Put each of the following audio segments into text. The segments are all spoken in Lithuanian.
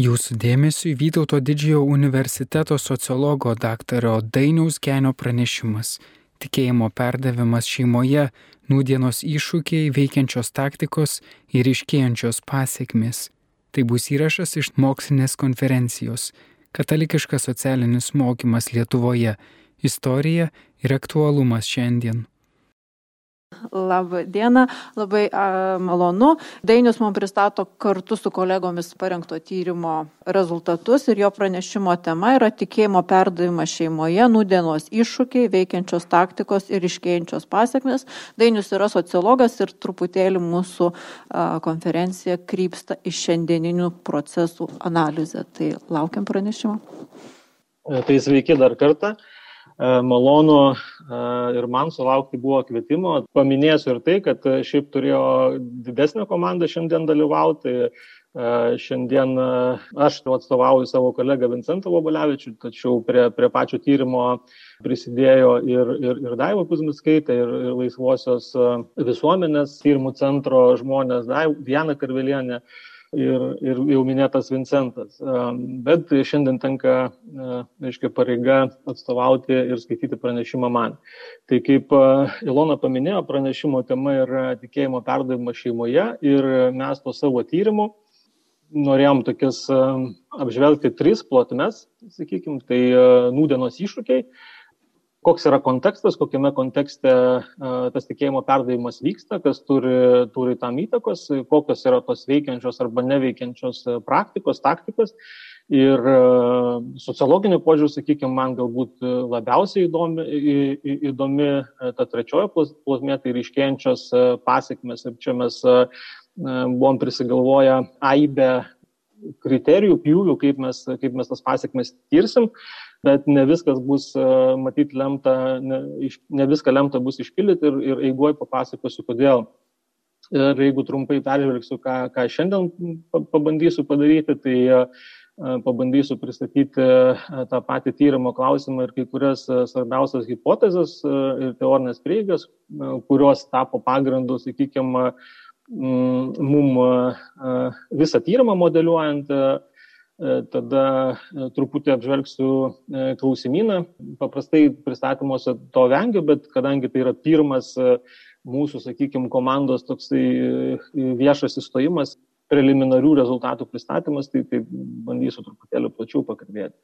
Jūsų dėmesiu Vytauto didžiojo universiteto sociologo daktaro Dainiaus Genio pranešimas - tikėjimo perdavimas šeimoje, nūdienos iššūkiai, veikiančios taktikos ir iškėjančios pasiekmes. Tai bus įrašas iš mokslinės konferencijos - Katalikiškas socialinis mokymas Lietuvoje - istorija ir aktualumas šiandien. Labą dieną, labai a, malonu. Dainius mums pristato kartu su kolegomis parengto tyrimo rezultatus ir jo pranešimo tema yra tikėjimo perdavimas šeimoje, nudienos iššūkiai, veikiančios taktikos ir iškėjančios pasiekmes. Dainius yra sociologas ir truputėlį mūsų a, konferencija krypsta iš šiandieninių procesų analizę. Tai laukiam pranešimo. Tai sveiki dar kartą. E, malonu e, ir man sulaukti buvo kvietimo. Paminėsiu ir tai, kad šiaip turėjo didesnę komandą šiandien dalyvauti. E, šiandien aš atstovauju savo kolegą Vincentą Vobolevičių, tačiau prie, prie pačio tyrimo prisidėjo ir, ir, ir Daiva Kuzmitskaitė, ir, ir Laisvosios visuomenės tyrimų centro žmonės, Diana Karvelienė ir, ir jau minėtas Vincentas. Bet šiandien tenka, aiškiai, pareiga atstovauti ir skaityti pranešimą man. Tai kaip Ilona paminėjo, pranešimo tema yra tikėjimo perdavimas šeimoje ir mes to savo tyrimu norėjom tokias apžvelgti tris plotmes, sakykime, tai nūdienos iššūkiai, koks yra kontekstas, kokiame kontekste tas tikėjimo perdavimas vyksta, kas turi, turi tam įtakos, kokios yra tos veikiančios arba neveikiančios praktikos, taktikos. Ir sociologiniu požiūriu, sakykime, man galbūt labiausiai įdomi, įdomi ta trečioji plotmė, tai ryškėjančios pasiekmes. Ir čia mes buvom prisigalvoję aibę kriterijų, pjūvių, kaip mes, kaip mes tas pasiekmes tirsim bet ne viskas bus e, matyt lemta, ne, ne viską lemta bus išpildyti ir, ir eigoj papasakosiu, kodėl. Ir jeigu trumpai peržvelgsiu, ką, ką šiandien pabandysiu padaryti, tai e, pabandysiu pristatyti e, tą patį tyrimo klausimą ir kai kurias svarbiausias hipotezes ir teorinės prieigas, kurios tapo pagrindu, sakykime, mum visą tyrimą modeliuojant tada truputį apžvelgsiu klausimyną. Paprastai pristatymuose to vengiu, bet kadangi tai yra pirmas mūsų, sakykime, komandos toksai viešas įstojimas, preliminarių rezultatų pristatymas, tai, tai bandysiu truputėlį plačiau pakalbėti.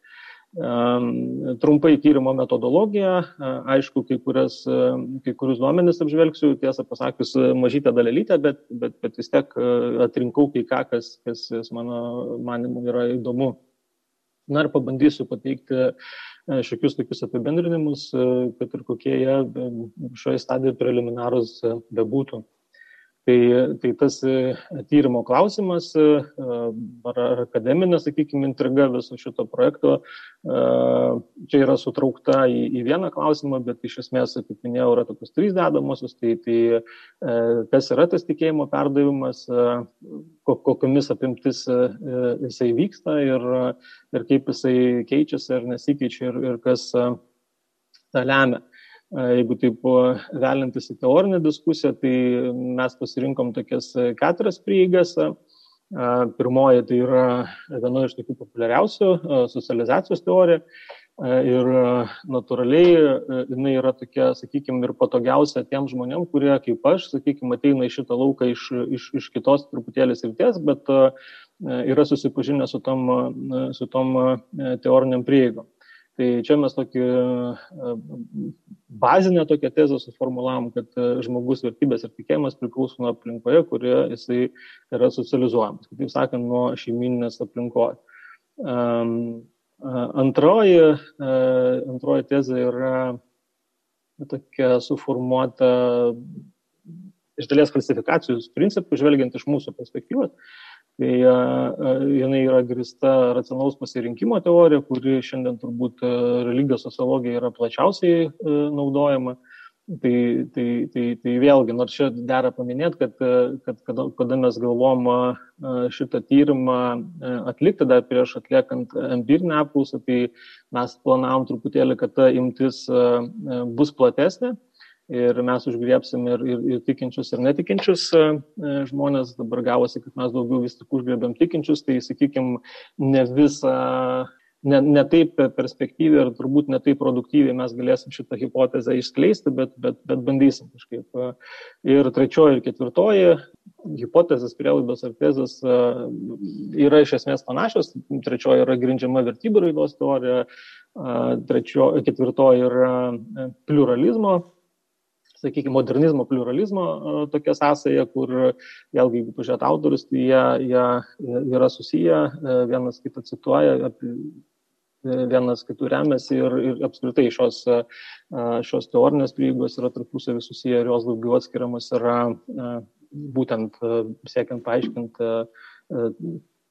Trumpai tyrimo metodologija, aišku, kai, kurias, kai kurius duomenis apžvelgsiu, tiesą pasakius, mažytę dalelytę, bet, bet, bet vis tiek atrinkau kai ką, kas, kas mano manimu yra įdomu. Na ir pabandysiu pateikti šiokius tokius apibendrinimus, kad ir kokie jie šioje stadijoje preliminarus bebūtų. Tai, tai tas e, tyrimo klausimas e, ar, akademinė, sakykime, intriga viso šito projekto e, čia yra sutraukta į, į vieną klausimą, bet iš esmės, kaip minėjau, yra tokios trys dedamosios. Tai, tai kas yra tas tikėjimo perdavimas, kokiamis apimtis jisai vyksta ir, ir kaip jisai keičiasi ar nesikeičia ir, ir kas tą lemia. Jeigu taip velintis į teorinę diskusiją, tai mes pasirinkom tokias keturias prieigas. Pirmoji tai yra viena iš tokių populiariausių socializacijos teorija. Ir natūraliai jinai yra tokia, sakykime, ir patogiausia tiem žmonėm, kurie kaip aš, sakykime, ateina į šitą lauką iš, iš, iš kitos truputėlį srities, bet yra susipažinę su tom, su tom teoriniam prieigom. Tai čia mes tokį e, bazinę tokią tezę suformulavom, kad e, žmogus vertybės ir tikėjimas priklauso nuo aplinkoje, kurioje jisai yra socializuojamas. Kitaip sakant, nuo šeimininės aplinkos. Antroji, e, antroji tezė yra tokia suformuota iš dalies klasifikacijos principų, žvelgiant iš mūsų perspektyvos. Tai jinai yra grista racionalaus pasirinkimo teorija, kuri šiandien turbūt religijos sociologija yra plačiausiai naudojama. Tai, tai, tai, tai vėlgi, nors čia dera paminėti, kad, kad kada, kada mes galvom šitą tyrimą atlikti dar prieš atliekant empirinę apklausą, tai mes planavom truputėlį, kad ta imtis bus platesnė ir mes užgriepsim ir, ir, ir tikinčius, ir netikinčius žmonės. Dabar gavosi, kad mes daugiau vis tik užgriebėm tikinčius, tai sakykime, ne visą ne, ne taip perspektyviai ir turbūt ne taip produktyviai mes galėsim šitą hipotezę išskleisti, bet, bet, bet bandysim kažkaip. Ir trečioji ir ketvirtoji hipotezės, prielaidos ar tezės yra iš esmės panašios. Trečioji yra grindžiama vertybių raidos teorija, trečio, ketvirtoji yra pluralizmo sakykime, modernizmo, pluralizmo tokia sąsaja, kur vėlgi, jeigu pažiūrėt autorius, tai jie, jie yra susiję, vienas kitą cituoja, vienas kitų remiasi ir, ir apskritai šios, šios teorinės prieigos yra tarpusavį susiję ir jos daugiau atskiriamas yra būtent siekiant paaiškinti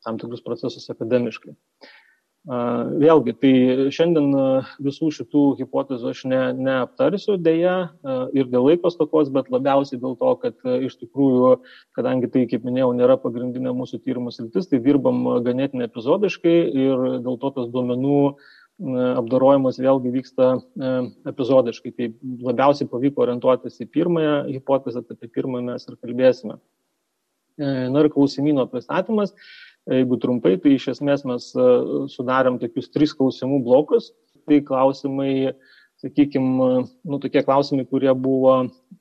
tam tikrus procesus akademiškai. Vėlgi, tai šiandien visų šitų hipotezių aš ne, neaptarsiu dėja ir dėl laikos tokos, bet labiausiai dėl to, kad iš tikrųjų, kadangi tai, kaip minėjau, nėra pagrindinė mūsų tyrimų sritis, tai dirbam ganėtinai epizodiškai ir dėl to tas duomenų apdarojimas vėlgi vyksta epizodiškai. Tai labiausiai pavyko orientuotis į pirmąją hipotezę, tai apie pirmąją mes ir kalbėsime. Na ir klausimino pristatymas. Jeigu trumpai, tai iš esmės mes e, sudarėm tokius tris klausimų blokus. Tai klausimai, sakykime, nu, tokie klausimai, kurie buvo,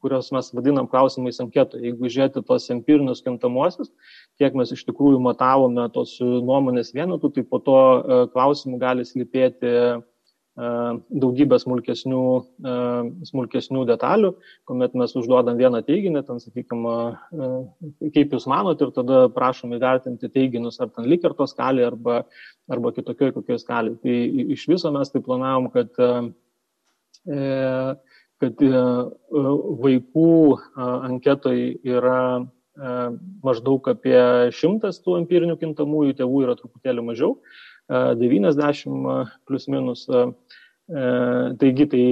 kurios mes vadinam klausimais anketoje. Jeigu žiūrėti tos empirinius kintamosius, kiek mes iš tikrųjų matavome tos nuomonės vienetų, tai po to e, klausimų gali slypėti daugybę smulkesnių, smulkesnių detalių, kuomet mes užduodam vieną teiginį, ten, sakykime, kaip jūs manot, ir tada prašom įvertinti teiginius ar ten likerto skalį arba, arba kitokioj kokioj skalį. Tai iš viso mes tai planavom, kad, kad vaikų anketoj yra maždaug apie šimtas tų empirinių kintamųjų, tėvų yra truputėlį mažiau. 90 plus minus. Taigi, tai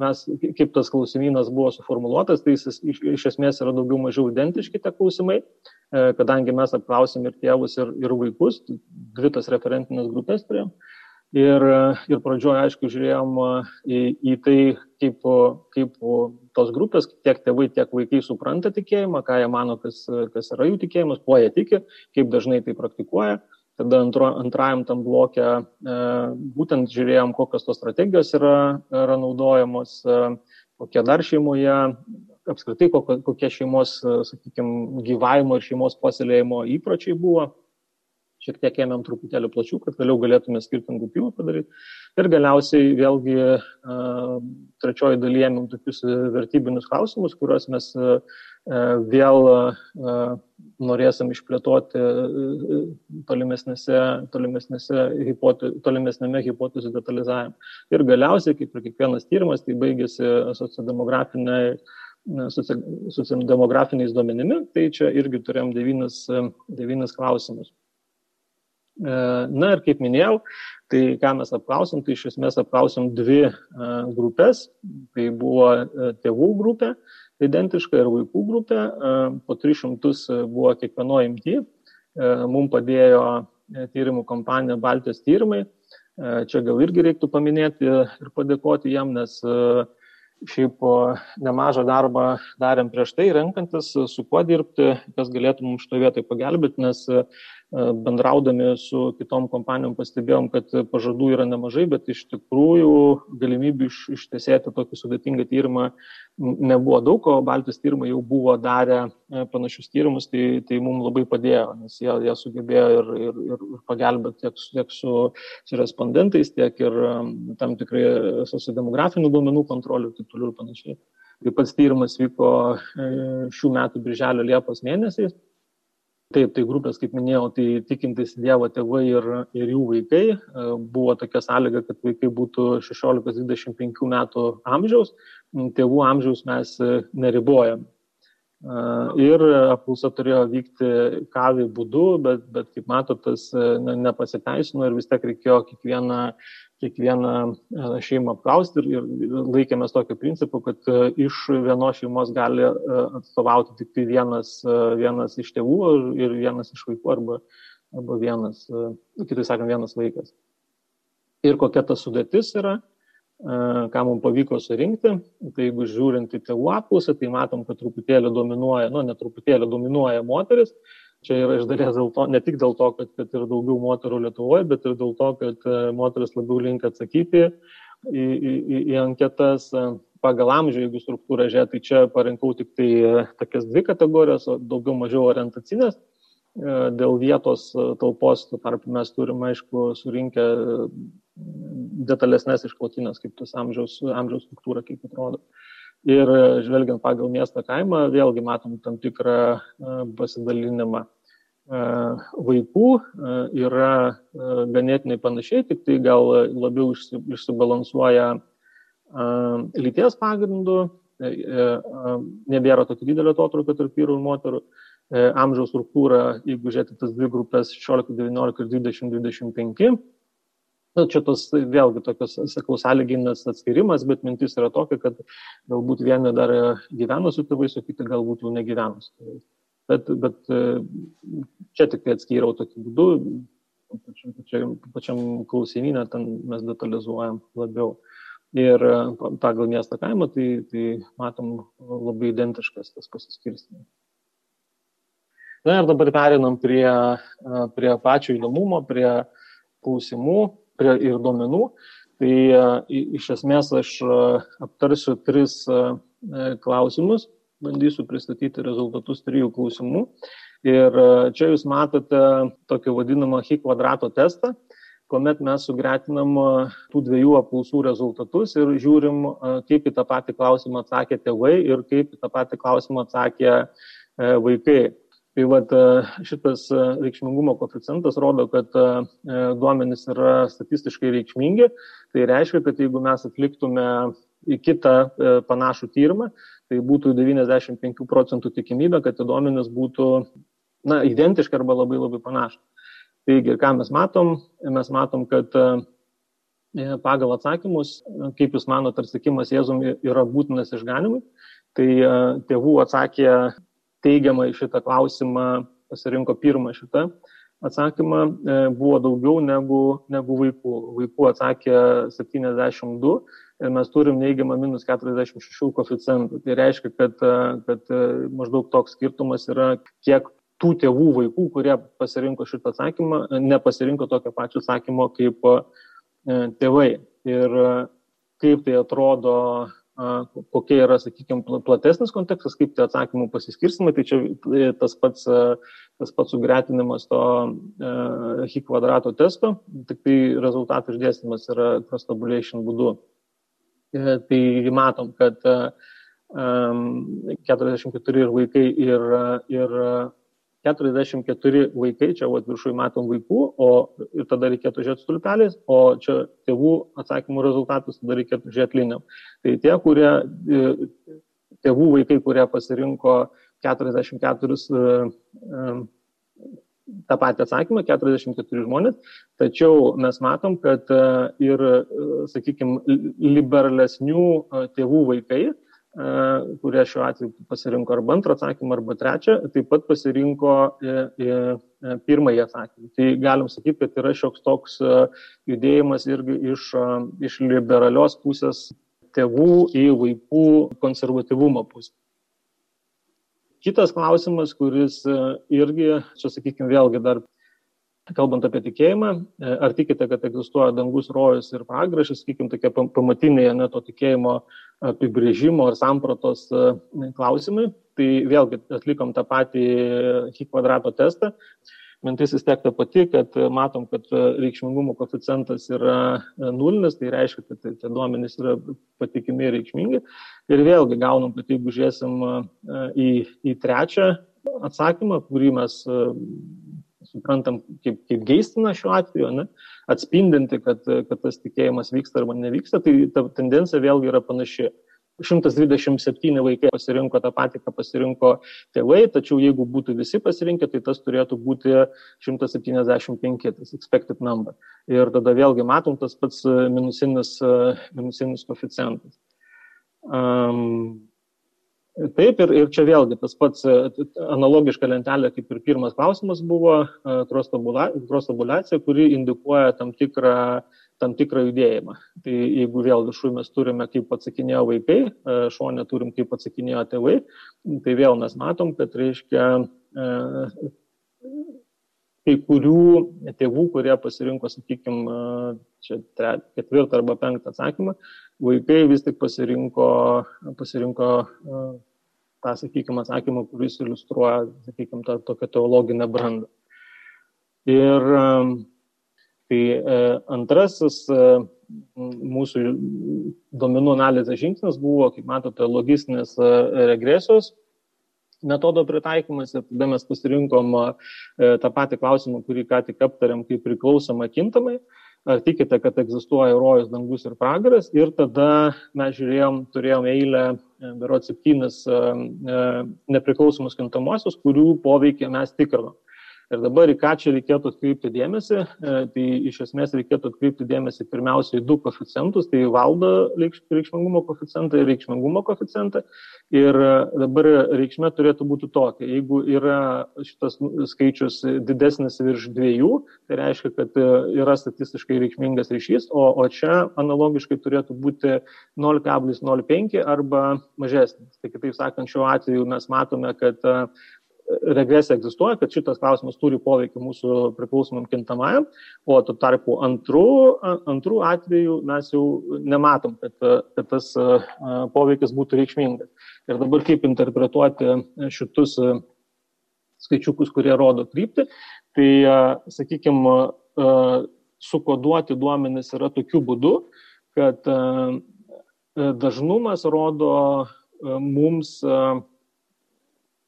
mes, kaip tas klausimynas buvo suformuoluotas, tai jis iš, iš esmės yra daugiau mažiau identiški tie klausimai, kadangi mes apklausėm ir tėvus, ir, ir vaikus, dvi tas referentinės grupės turėjom. Ir, ir pradžioje, aišku, žiūrėjom į, į tai, kaip, kaip tos grupės, tiek tėvai, tiek vaikai supranta tikėjimą, ką jie mano, kas, kas yra jų tikėjimas, kuo jie tiki, kaip dažnai tai praktikuoja. Tada antro, antrajam tam blokė e, būtent žiūrėjom, kokios tos strategijos yra, yra naudojamos, e, kokie dar šeimoje, apskritai kokie šeimos, e, sakykime, gyvavimo ir šeimos puoselėjimo įpročiai buvo šiek tiek ėmėm truputėlį plačių, kad vėliau galėtume skirtingų pjūvių padaryti. Ir galiausiai vėlgi trečioji dalyje ėmėm tokius vertybinius klausimus, kuriuos mes vėl norėsim išplėtoti tolimesnėse, tolimesnėse hipote, tolimesnėme hipotezių detalizavime. Ir galiausiai, kaip ir kiekvienas tyrimas, tai baigėsi sociodemografiniai sociodemografiniais duomenimi, tai čia irgi turėjom devynis, devynis klausimus. E, na ir kaip minėjau, tai ką mes apklausim, tai iš esmės apklausim dvi e, grupės. Tai buvo e, tėvų grupė, identiška ir vaikų grupė. Po 300 buvo kiekvienoje imti. Mums padėjo tyrimų kompanija Baltijos tyrimai. Čia gal irgi reiktų paminėti ir padėkoti jam, nes šiaip nemažą darbą darėm prieš tai, renkantis, su kuo dirbti, kas galėtų mums šitoje vietoje pagelbėti, nes bendraudami su kitom kompanijom pastebėjom, kad pažadų yra nemažai, bet iš tikrųjų galimybių iš, ištesėti tokį sudėtingą tyrimą nebuvo daug, o Baltijos tyrimai jau buvo darę e, panašius tyrimus, tai, tai mums labai padėjo, nes jie, jie sugebėjo ir, ir, ir pagelbėti tiek, tiek su, su respondentais, tiek ir tam tikrai sociodemografinių duomenų kontrolių ir taip toliau ir panašiai. Taip pat tyrimas vyko e, šių metų birželio Liepos mėnesiais Taip, tai grupės, kaip minėjau, tai tikintis Dievo tėvai ir, ir jų vaikai. E, buvo tokia sąlyga, kad vaikai būtų 16-25 metų amžiaus, tėvų amžiaus mes e, neribojam. E, ir apklausa turėjo vykti kavį būdu, bet, bet kaip matote, tas nepasiteisino ir vis tiek reikėjo kiekvieną kiekvieną e, šeimą apklausti ir, ir laikėmės tokio principo, kad e, iš vienos šeimos gali e, atstovauti tik tai vienas, vienas iš tėvų ir vienas iš vaikų arba, arba vienas, kitai sakant, vienas vaikas. Ir kokia ta sudėtis yra. ką mums pavyko surinkti. Tai jeigu žiūrint į tėvų apklausą, tai matom, kad truputėlį dominuoja, nu, ne truputėlį dominuoja moteris. Čia yra iš dalies dėl to, ne tik dėl to, kad, kad yra daugiau moterų Lietuvoje, bet ir dėl to, kad moteris labiau linkia atsakyti į, į, į anketas pagal amžių, jeigu struktūrą žiūrėt, tai čia parinkau tik tai tokias dvi kategorijas, daugiau mažiau orientacinės. Dėl vietos talpos, tuo tarpu mes turime, aišku, surinkę detalesnės išklotinės, kaip tas amžiaus, amžiaus struktūra, kaip atrodo. Ir žvelgiant pagal miestą kaimą, vėlgi matom tam tikrą e, pasidalinimą. E, vaikų e, yra ganėtinai panašiai, tik tai gal labiau išsibalansuoja lyties pagrindu, nebėra tokio didelio atotrukio tarp vyrų ir moterų. Amžiaus struktūra, jeigu žiūrėti tas dvi grupės 16, 19 ir 20, 25, Na, čia tos vėlgi tokios, sakau, sąlyginis atskirimas, bet mintis yra tokia, kad galbūt vieni dar gyveno su tėvais, o kiti galbūt jau negyveno su tėvais. Bet, bet čia tik tai atskyrau tokiu būdu, pačiam, pačiam, pačiam klausimynę ten mes detalizuojam labiau. Ir pagal miestą kaimą, tai, tai matom labai identiškas tas pasiskirstimas. Na ir dabar perinam prie, prie pačio įdomumo, prie klausimų prie ir duomenų. Tai e, iš esmės aš e, aptarsiu tris e, klausimus, bandysiu pristatyti rezultatus trijų klausimų. Ir čia jūs matote tokį vadinamą H kvadrato testą, kuomet mes sugretinam tų dviejų apklausų rezultatus ir žiūrim, kaip į tą patį klausimą atsakė tėvai ir kaip į tą patį klausimą atsakė vaikai. Tai vat, e, šitas e, reikšmingumo koeficientas rodo, kad e, duomenys yra statistiškai reikšmingi. Tai reiškia, kad jeigu mes atliktume į kitą panašų tyrimą, tai būtų 95 procentų tikimybė, kad tie duomenys būtų na, identiški arba labai labai panašus. Taigi, ką mes matom? Mes matom, kad pagal atsakymus, kaip jūs manote, ar sakymas Jėzum yra būtinas išganimui, tai tėvų atsakė teigiamai šitą klausimą pasirinko pirmą šitą atsakymą, e, buvo daugiau negu, negu vaikų. Vaikų atsakė 72 ir mes turim neigiamą minus 46 koficientų. Tai reiškia, kad, e, kad e, maždaug toks skirtumas yra, kiek tų tėvų vaikų, kurie pasirinko šitą atsakymą, nepasirinko tokio pačio atsakymo kaip tėvai. Ir kaip tai atrodo kokia yra, sakykime, platesnis kontekstas, kaip tie atsakymų pasiskirstimai, tai čia e, tas pats, tas pats sugretinimas to H kvadrato testo, tik tai rezultatų išdėstymas yra cross tabulation būdu. E, tai matom, kad 44 ir vaikai ir, ir 44 vaikai, čia vat, viršui matom vaikų, o ir tada reikėtų žiūrėti stulpeliais, o čia tėvų atsakymų rezultatus tada reikėtų žiūrėti liniam. Tai tie, kurie, e, tėvų vaikai, kurie pasirinko 44 e, e, tą patį atsakymą, 44 žmonės, tačiau mes matom, kad ir, sakykime, liberalesnių tėvų vaikai, kurie šiuo atveju pasirinko arba antrą atsakymą, arba trečią, taip pat pasirinko e, e, pirmąjį atsakymą. Tai galim sakyti, kad yra šioks toks judėjimas irgi iš, iš liberalios pusės tėvų į vaikų konservatyvumo pusę. Kitas klausimas, kuris irgi, čia sakykime, vėlgi dar kalbant apie tikėjimą, e, ar tikite, kad egzistuoja dangus, rojus ir pragrašas, sakykime, tokie pamatiniai ne to tikėjimo apibrėžimo ar sampratos e, klausimai. Tai vėlgi atlikom tą patį H kvadrato testą. Mintis vis tiek ta pati, kad matom, kad reikšmingumo koeficientas yra nulinis, tai reiškia, kad tie duomenys yra patikimi ir reikšmingi. Ir vėlgi gaunam, kad jeigu žiūrėsim e, į, į trečią atsakymą, kurį mes suprantam kaip, kaip geistina šiuo atveju, ne, atspindinti, kad, kad tas tikėjimas vyksta arba nevyksta, tai ta tendencija vėlgi yra panaši. 127 vaikai pasirinko tą patį, ką pasirinko tėvai, tačiau jeigu būtų visi pasirinkę, tai tas turėtų būti 175, tas expected number. Ir tada vėlgi matom tas pats minusinis, minusinis koficijantas. Um, Taip, ir, ir čia vėlgi tas pats e, analogiška lentelė, kaip ir pirmas klausimas buvo, e, krostabulacija, kuri indikuoja tam tikrą, tam tikrą judėjimą. Tai jeigu vėl viršui mes turime, kaip atsakinėjo vaikai, šonė turim, kaip atsakinėjo tėvai, tai vėl mes matom, kad reiškia kai kurių tėvų, kurie pasirinko, sakykime, čia ketvirtą arba penktą atsakymą, vaikai vis tik pasirinko, pasirinko tą, sakykime, atsakymą, kuris iliustruoja, sakykime, tą tokią teologinę brandą. Ir tai e, antrasis e, mūsų domenų analizės žingsnis buvo, kaip matote, logistinės e, regresijos metodo pritaikymas ir tada mes pasirinkom tą patį klausimą, kurį ką tik aptarėm, kaip priklausoma kintamai. Ar tikite, kad egzistuoja rojus, dangus ir pragaras? Ir tada mes žiūrėjom, turėjom eilę, berot septynis nepriklausomus kintamosius, kurių poveikį mes tikrinom. Ir dabar į ką čia reikėtų atkreipti dėmesį, e, tai iš esmės reikėtų atkreipti dėmesį pirmiausiai į du koficientus, tai valdo reikšmingumo koficientą ir reikšmingumo koficientą. Ir e, dabar reikšmė turėtų būti tokia, jeigu yra šitas skaičius didesnis virš dviejų, tai reiškia, kad e, yra statistiškai reikšmingas ryšys, o, o čia analogiškai turėtų būti 0,05 arba mažesnis. Tai kitaip sakant, šiuo atveju mes matome, kad regresija egzistuoja, kad šitas klausimas turi poveikį mūsų priklausomam kintamajam, o tuo tarpu antrų, antrų atveju mes jau nematom, kad, kad tas poveikis būtų reikšmingas. Ir dabar kaip interpretuoti šitus skaičiukus, kurie rodo kryptį, tai, sakykime, sukoduoti duomenis yra tokiu būdu, kad dažnumas rodo mums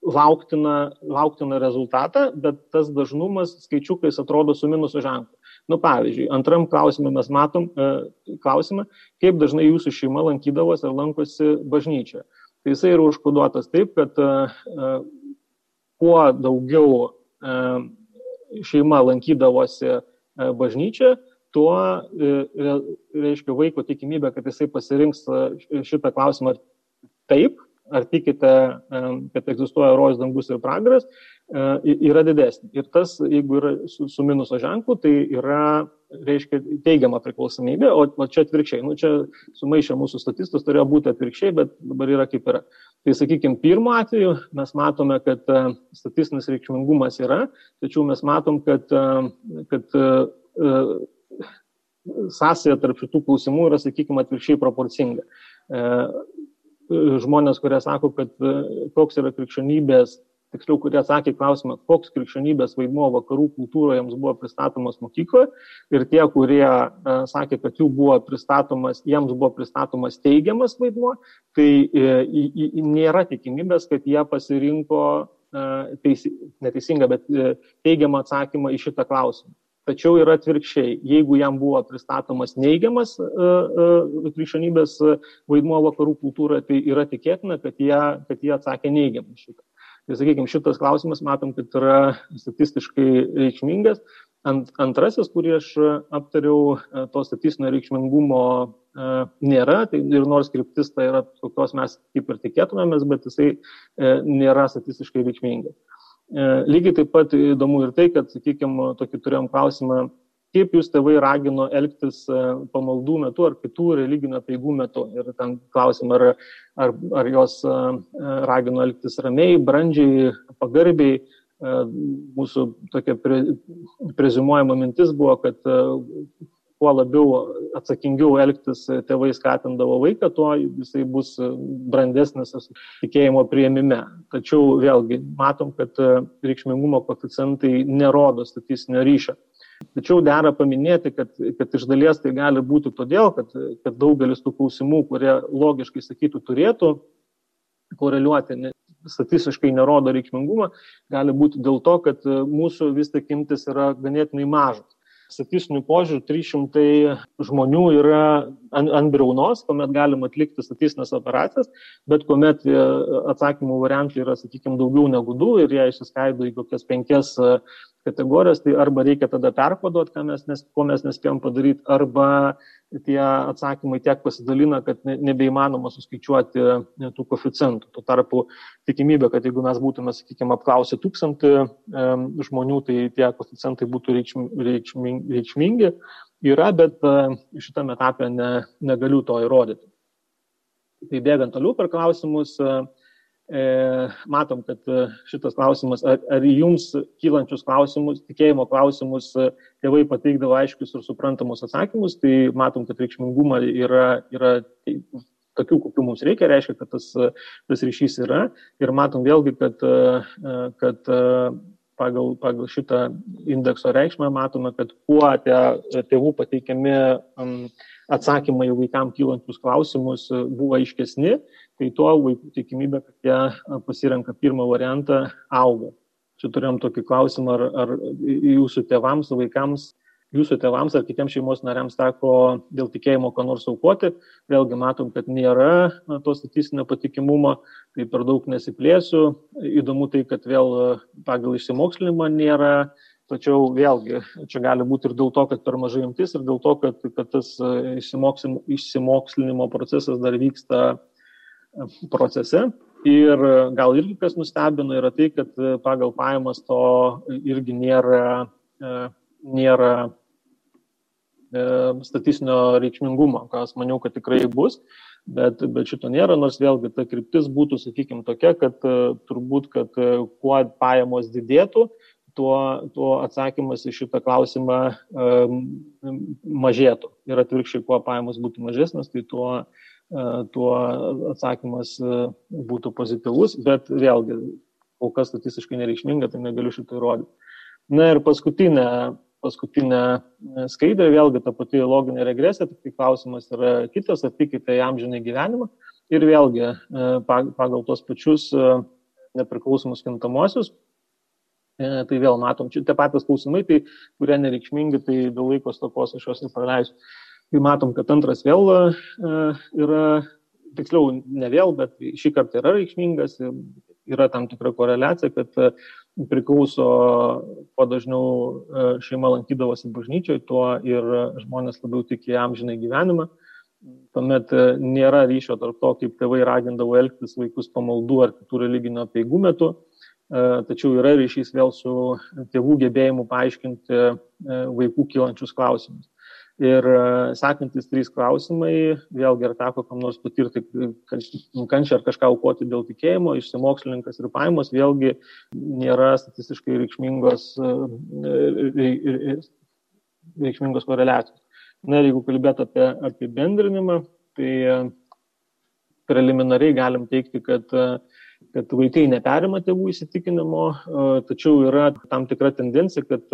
lauktiną, lauktiną rezultatą, bet tas dažnumas skaičiukais atrodo su minuso ženklu. Nu, pavyzdžiui, antram klausimui mes matom e, klausimą, kaip dažnai jūsų šeima lankydavosi ar lankosi bažnyčioje. Tai jisai yra užkoduotas taip, kad e, e, kuo daugiau e, šeima lankydavosi e, bažnyčioje, tuo, e, reiškia, vaiko tikimybė, kad jisai pasirinks e, šitą klausimą taip, ar tikite, kad egzistuoja rojus, dangus ir pragaras, e, yra didesnė. Ir tas, jeigu yra su, su minuso ženklu, tai yra, reiškia, teigiama priklausomybė, o, o čia atvirkščiai. Nu, čia sumaišė mūsų statistus, turėjo būti atvirkščiai, bet dabar yra kaip yra. Tai sakykime, pirmo atveju mes matome, kad e, statistinis reikšmingumas yra, tačiau mes matom, kad, e, kad sąsaja tarp šitų klausimų yra, sakykime, atvirkščiai proporcinga žmonės, kurie sako, kad e, koks yra krikščionybės, tiksliau, kurie atsakė klausimą, koks krikščionybės vaidmuo vakarų kultūroje jiems buvo pristatomas mokykloje ir tie, kurie e, sakė, kad jų buvo pristatomas, jiems buvo pristatomas teigiamas vaidmuo, tai e, nėra tikimybės, kad jie pasirinko teisi, neteisingą, bet teigiamą atsakymą į šitą klausimą. Tačiau yra atvirkščiai, jeigu jam buvo pristatomas neigiamas uh, krikščionybės vaidmuo vakarų kultūroje, tai yra tikėtina, kad jie, kad jie atsakė neigiamai šitą. Tai sakykime, šitas klausimas matom, kad yra statistiškai reikšmingas. Ant, antrasis, kurį aš aptariau, to statistinio reikšmingumo uh, nėra, tai ir nors kryptis tai yra kokios mes kaip ir tikėtumėmės, bet jisai uh, nėra statistiškai reikšmingas. E, lygiai taip pat įdomu ir tai, kad, sakykime, tokį turėjom klausimą, kaip jūs tėvai ragino elgtis e, pamaldų metu ar kitų religinių peigų metu. Ir ten klausim, ar, ar, ar jos e, ragino elgtis ramiai, brandžiai, pagarbiai. Mūsų tokia pre, prezimuojama mintis buvo, kad kuo labiau atsakingiau elgtis tėvai skatindavo vaiką, tuo jisai bus brandesnis tikėjimo prieimime. Tačiau vėlgi matom, kad reikšmingumo koficijantai nerodo statistinio ryšio. Tačiau dera paminėti, kad, kad iš dalies tai gali būti todėl, kad, kad daugelis tų klausimų, kurie logiškai sakytų turėtų koreliuoti, ne, statistiškai nerodo reikšmingumą, gali būti dėl to, kad mūsų vis tik imtis yra ganėtinai mažas statistiniu požiūriu 300 žmonių yra ant, ant briaunos, kuomet galima atlikti statistinės operacijas, bet kuomet e, atsakymų variantų yra, sakykime, daugiau negu du ir jie išsiskaido į kokias penkias e, kategorijas, tai arba reikia tada perkoduoti, mes nes, ko mes nespėjom padaryti, arba tie atsakymai tiek pasidalina, kad nebeįmanoma suskaičiuoti e, tų koficijantų. Tuo tarpu tikimybė, kad jeigu mes būtume, sakykime, apklausę tūkstantį žmonių, tai tie koficijantai būtų reikšmingi, reikšmingi yra, bet šitame etape ne, negaliu to įrodyti. Tai bėgant toliau per klausimus, E, matom, kad e, šitas klausimas, ar, ar jums kylančius klausimus, tikėjimo klausimus e, tėvai pateikdavo aiškius ir suprantamus atsakymus, tai matom, kad reikšmingumą yra, yra tokių, kokių mums reikia, reiškia, kad tas, tas ryšys yra. Ir matom vėlgi, kad, kad pagal, pagal šitą indekso reikšmę matome, kad kuo tie tėvų pateikiami atsakymai vaikams kylančius klausimus buvo aiškesni, tai tuo vaikų tikimybė, kad jie pasirenka pirmą variantą, auga. Čia turėjom tokį klausimą, ar, ar jūsų tėvams, vaikams, jūsų tėvams ar kitiems šeimos nariams teko dėl tikėjimo ką nors aukoti. Vėlgi matom, kad nėra to statistinio patikimumo, tai per daug nesiplėsiu. Įdomu tai, kad vėl pagal išsimokslinimą nėra Tačiau vėlgi, čia gali būti ir dėl to, kad per mažai imtis, ir dėl to, kad, kad tas išsimokslinimo procesas dar vyksta procese. Ir gal irgi kas nustebino yra tai, kad pagal pajamas to irgi nėra, e, nėra e, statistinio reikšmingumo, kas maniau, kad tikrai bus, bet, bet šito nėra, nors vėlgi ta kryptis būtų, sakykime, tokia, kad e, turbūt, kad kuo pajamos didėtų, tuo, tuo atsakymas į šitą klausimą um, mažėtų. Ir atvirkščiai, kuo pajamos būtų mažesnės, tai tuo uh, E, tuo atsakymas e, būtų pozityvus, bet vėlgi, kol kas statistiškai nereikšminga, tai negaliu šitą įrodyti. Na ir paskutinė, paskutinė skaidrė, vėlgi ta pati loginė regresija, tik tai klausimas yra kitas, ar tikite į amžinai gyvenimą. Ir vėlgi e, pagal tos pačius nepriklausomus kintamosius, tai vėl matom, čia tie patys klausimai, tai, kurie nereikšmingi, tai dėl laiko stokos aš juos nepraleisiu. Tai matom, kad antras vėl e, yra, tiksliau ne vėl, bet šį kartą yra reikšmingas, yra tam tikra koreliacija, kad e, priklauso, kuo dažniau e, šeima lankydavosi bažnyčioje, tuo ir žmonės labiau tiki amžinai gyvenimą. Tuomet nėra ryšio tarp to, kaip tėvai ragindavo elgtis vaikus pamaldų ar kitų religinio peigų metu, tačiau yra ryšys vėl su tėvų gebėjimu paaiškinti vaikų kylančius klausimus. Ir e, sekantis trys klausimai, vėlgi ar teko kam nors patirti kančią ar kažką aukoti dėl tikėjimo, išsimokslininkas ir paimas, vėlgi nėra statistiškai reikšmingos, e, reikšmingos koreliacijos. Na ir jeigu kalbėt apie apibendrinimą, tai e, preliminariai galim teikti, kad kad vaikai neperima tėvų įsitikinimo, tačiau yra tam tikra tendencija, kad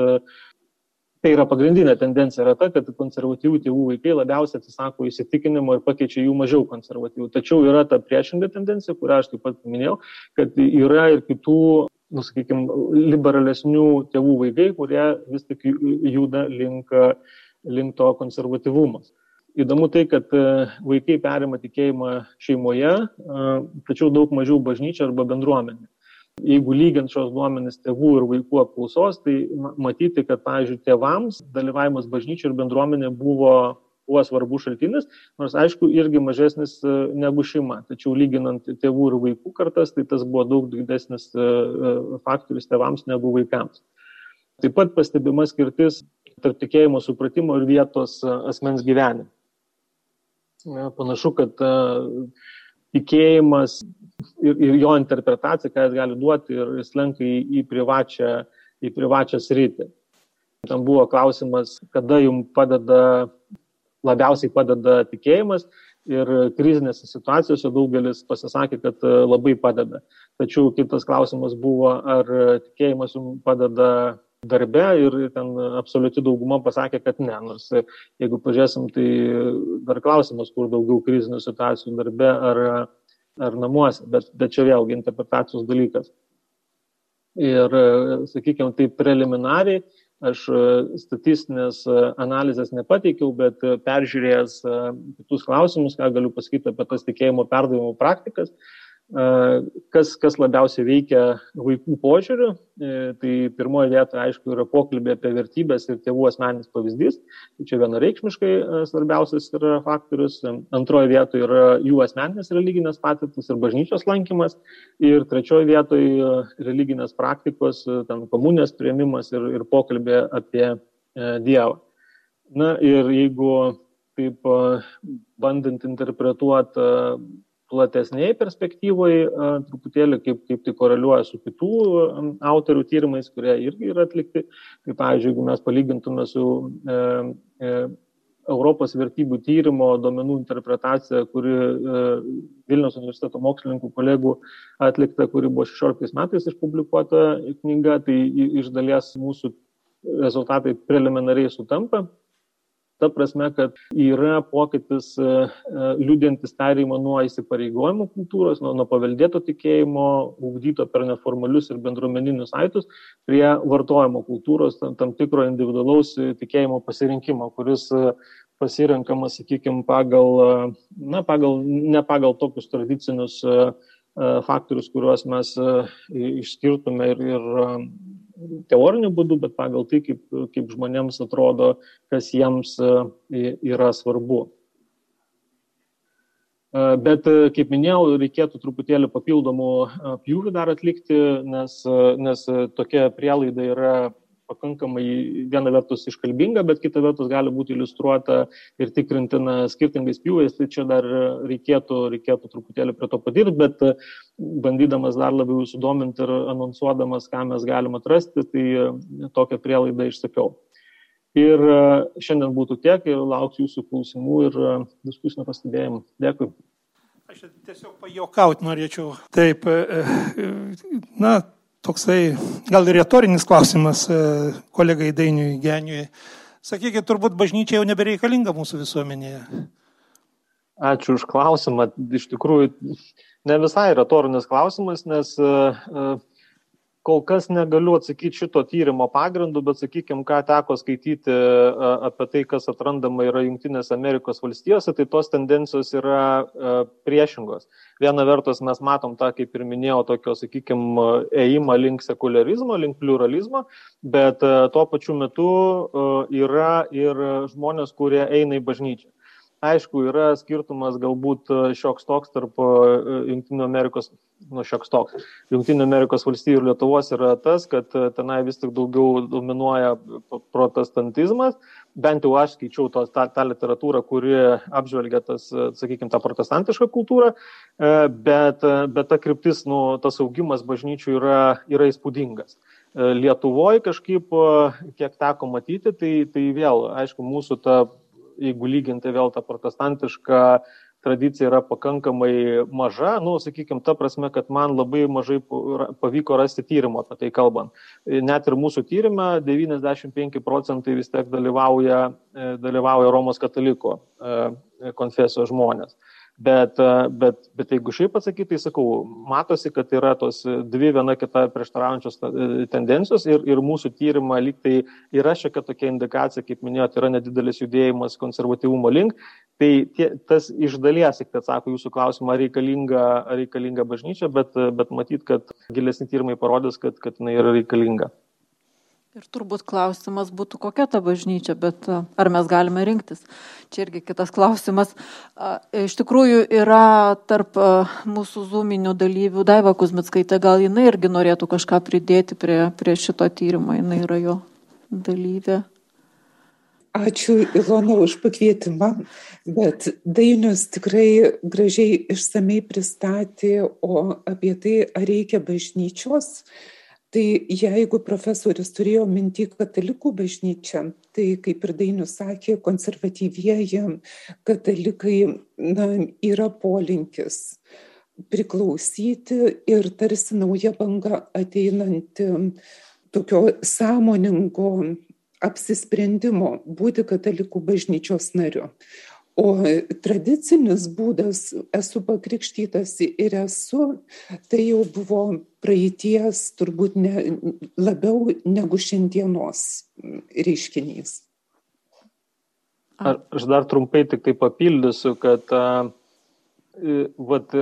tai yra pagrindinė tendencija yra ta, kad konservatyvių tėvų vaikai labiausiai atsisako įsitikinimo ir pakeičia jų mažiau konservatyvių. Tačiau yra ta priešinga tendencija, kurią aš taip pat minėjau, kad yra ir kitų, nu, sakykime, liberalesnių tėvų vaikai, kurie vis tik juda link, link to konservatyvumo. Įdomu tai, kad e, vaikai perima tikėjimą šeimoje, tačiau daug mažiau bažnyčia arba bendruomenė jeigu lygint šios duomenys tėvų ir vaikų apklausos, tai matyti, kad, pavyzdžiui, tėvams dalyvavimas bažnyčių ir bendruomenė buvo buvo svarbus šaltinis, nors aišku irgi mažesnis e, negu šeima. Tačiau lyginant tėvų ir vaikų kartas, tai tas buvo daug didesnis e, e, faktorius tėvams negu vaikams. Taip pat pastebima skirtis tarp tikėjimo supratimo ir vietos asmens gyvenime. Panašu, kad tikėjimas ir, ir jo interpretacija, ką jis gali duoti ir jis lenka į, į, privačią, į privačią sritį. Tam buvo klausimas, kada jums padeda, labiausiai padeda tikėjimas ir krizinėse situacijose daugelis pasisakė, kad labai padeda. Tačiau kitas klausimas buvo, ar tikėjimas jums padeda darbe ir ten absoliuti dauguma pasakė, kad ne. Nors jeigu pažiūrėsim, tai dar klausimas, kur daugiau krizinių situacijų darbe ar, ar namuose, bet, bet čia vėlgi interpretacijos dalykas. Ir, sakykime, tai preliminariai aš statistinės analizės nepateikiau, bet peržiūrėjęs kitus klausimus, ką galiu pasakyti apie tas tikėjimo perdavimo praktikas, Kas, kas labiausiai veikia vaikų požiūriu, e, tai pirmoje vietoje, aišku, yra pokalbė apie vertybės ir tėvų asmeninis pavyzdys. Tai čia vienareikšmiškai e, svarbiausias yra faktorius. Antroje vietoje yra jų asmeninės religinės patirtis ir bažnyčios lankymas. Ir trečioje vietoje e, religinės praktikos, ten komunės prieimimas ir, ir pokalbė apie Dievą. Na ir jeigu taip bandant interpretuoti platesniai perspektyvoje, truputėlį kaip, kaip tai koreliuoja su kitų autorių tyrimais, kurie irgi yra atlikti. Tai pavyzdžiui, jeigu mes palygintume su e, e, Europos vertybių tyrimo domenų interpretacija, kuri e, Vilnius universiteto mokslininkų kolegų atlikta, kuri buvo 16 metais išpublikuota knyga, tai iš dalies mūsų rezultatai preliminariai sutampa ta prasme, kad yra pokytis e, e, liūdintis perėjimą nuo įsipareigojimų kultūros, nuo, nuo paveldėto tikėjimo, ugdyto per neformalius ir bendruomeninius aitus, prie vartojimo kultūros, tam, tam tikro individualaus tikėjimo pasirinkimo, kuris e, pasirenkamas, sakykime, pagal, na, pagal, ne pagal tokius tradicinius faktorius, kuriuos mes išskirtume ir, ir teoriniu būdu, bet pagal tai, kaip, kaip žmonėms atrodo, kas jiems e, yra svarbu. E, bet, e, kaip minėjau, reikėtų truputėlį papildomų pjūvių dar atlikti, nes, nes tokia prielaida yra pakankamai viena vertus iškalbinga, bet kita vertus gali būti iliustruota ir tikrintina skirtingais pjūviais, tai čia dar reikėtų, reikėtų truputėlį prie to padirti, bet bandydamas dar labiau sudominti ir anonsuodamas, ką mes galime atrasti, tai tokią prielaidą išsakiau. Ir šiandien būtų tiek ir lauksiu jūsų klausimų ir diskusinių pastebėjimų. Dėkui. Aš tiesiog pajokauti norėčiau. Taip, e, e, na, toksai gal ir retorinis klausimas e, kolegai Dainiui Geniui. Sakykit, turbūt bažnyčia jau nebereikalinga mūsų visuomenėje. Ačiū už klausimą. Iš tikrųjų, ne visai retorinis klausimas, nes uh, kol kas negaliu atsakyti šito tyrimo pagrindu, bet sakykime, ką teko skaityti apie tai, kas atrandama yra Junktinės Amerikos valstijose, tai tos tendencijos yra priešingos. Viena vertus mes matom tą, kaip ir minėjau, tokio, sakykime, ėjimą link sekularizmo, link pluralizmo, bet tuo pačiu metu yra ir žmonės, kurie eina į bažnyčią. Aišku, yra skirtumas galbūt šioks toks tarp Junktinių Amerikos nu, šioks toks. Junktinio Amerikos valstybių ir Lietuvos yra tas, kad e, tenai vis tik daugiau dominuoja protestantizmas, bent jau aš skaičiau tos, tą, tą literatūrą, kuri apžvelgia tas, e, sakykime, tą protestantišką kultūrą, e, bet, bet ta kryptis, nu, tas augimas bažnyčių yra, yra įspūdingas. Lietuvoje kažkaip, kiek teko matyti, tai, tai vėl, aišku, mūsų ta, jeigu lyginti vėl tą protestantišką tradicija yra pakankamai maža, nu, sakykime, ta prasme, kad man labai mažai pavyko rasti tyrimo apie tai kalbant. Net ir mūsų tyrimė 95 procentai vis tiek dalyvauja, e, dalyvauja Romos kataliko e, konfesijos žmonės. Bet, e, bet, bet jeigu šiaip atsakyti, tai sakau, matosi, kad yra tos dvi viena kita prieštaraujančios e, tendencijos ir, ir mūsų tyrimą lyg tai yra šiokia tokia indikacija, kaip minėjote, yra nedidelis judėjimas konservatyvumo link. Tai tie, tas iš dalies, tik atsako jūsų klausimą, reikalinga, reikalinga bažnyčia, bet, bet matyt, kad gilesni tyrimai parodys, kad, kad jinai yra reikalinga. Ir turbūt klausimas būtų, kokia ta bažnyčia, bet ar mes galime rinktis. Čia irgi kitas klausimas. Iš tikrųjų yra tarp mūsų zūminių dalyvių Daiva Kuzmitskaitė, gal jinai irgi norėtų kažką pridėti prie, prie šito tyrimo, jinai yra jo dalyvė. Ačiū Ilona už pakvietimą, bet Dainius tikrai gražiai išsamei pristatė, o apie tai, ar reikia bažnyčios, uh, tai jeigu profesorius turėjo minty katalikų bažnyčią tai kaip ir dainius sakė konservatyvieji katalikai na yra polinkis priklausyti ir tarsi nauja banga ateinanti tokio sąmoningo apsisprendimo būti katalikų bažnyčios nariu o tradicinis būdas esu pakrikštytas ir esu tai jau buvo praeities turbūt ne labiau negu šiandienos reiškinys. Aš dar trumpai tik tai papildysiu kad vat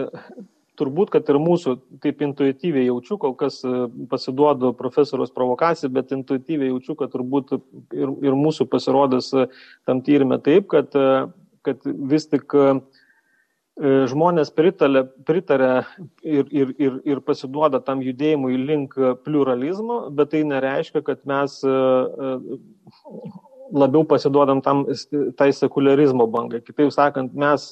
turbūt, kad ir mūsų, taip intuityviai jaučiu, kol kas pasiduodu profesoriaus provokacijai, bet intuityviai jaučiu, kad turbūt ir, ir mūsų pasirodys tam tyrimė taip, kad kad vis tik e, žmonės pritarė, pritarė ir, ir, ir, ir pasiduoda tam judėjimui link pluralizmo, bet tai nereiškia, kad mes e, labiau pasiduodam tam, tai sekularizmo bangai. Kitaip sakant, mes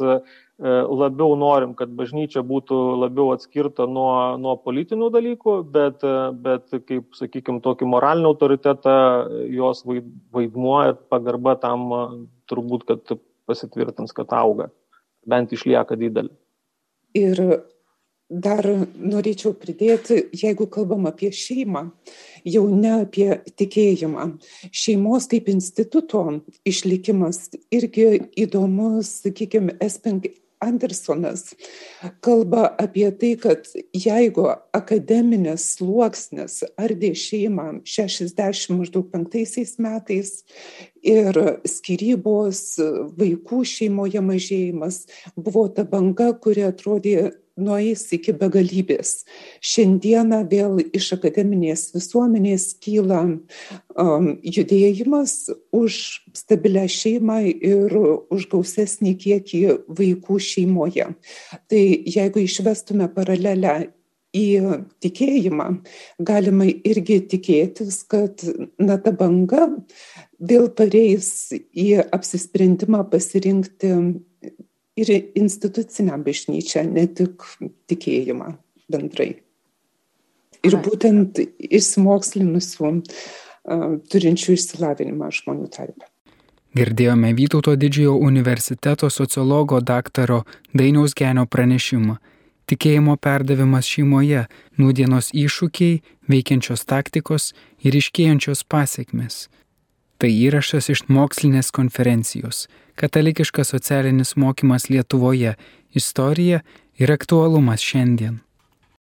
labiau norim, kad bažnyčia būtų labiau atskirta nuo, nuo politinių dalykų, bet, bet kaip, sakykime, tokį moralinį autoritetą, jos vaidmuo ir pagarba tam turbūt, kad pasitvirtins, kad auga, bent išlieka didelį. Ir dar norėčiau pridėti, jeigu kalbam apie šeimą, jau ne apie tikėjimą. Šeimos kaip instituto išlikimas irgi įdomus, sakykime, Andersonas kalba apie tai, kad jeigu akademinis sluoksnis ardė šeimą 60 maždaug penktaisiais metais ir skirybos vaikų šeimoje mažėjimas buvo ta banga, kuri atrodė nueis iki begalybės. Šiandieną vėl iš akademinės visuomenės kyla um, judėjimas už stabilę šeimą ir už gausesnį kiekį vaikų šeimoje. Tai jeigu išvestume paralelę į tikėjimą, galima irgi tikėtis, kad na, ta banga vėl pareis į apsisprendimą pasirinkti ir institucinę bažnyčią, ne tik tikėjimą bendrai. Ir būtent išsimokslinusių, turinčių išsilavinimą žmonių tarpe. Girdėjome Vytauto didžiojo universiteto sociologo daktaro Dainiaus Genio pranešimą. Tikėjimo perdavimas šeimoje, nūdienos iššūkiai, veikiančios taktikos ir iškėjančios pasiekmes. Tai įrašas iš mokslinės konferencijos Katalikiškas socialinis mokymas Lietuvoje - istorija ir aktualumas šiandien.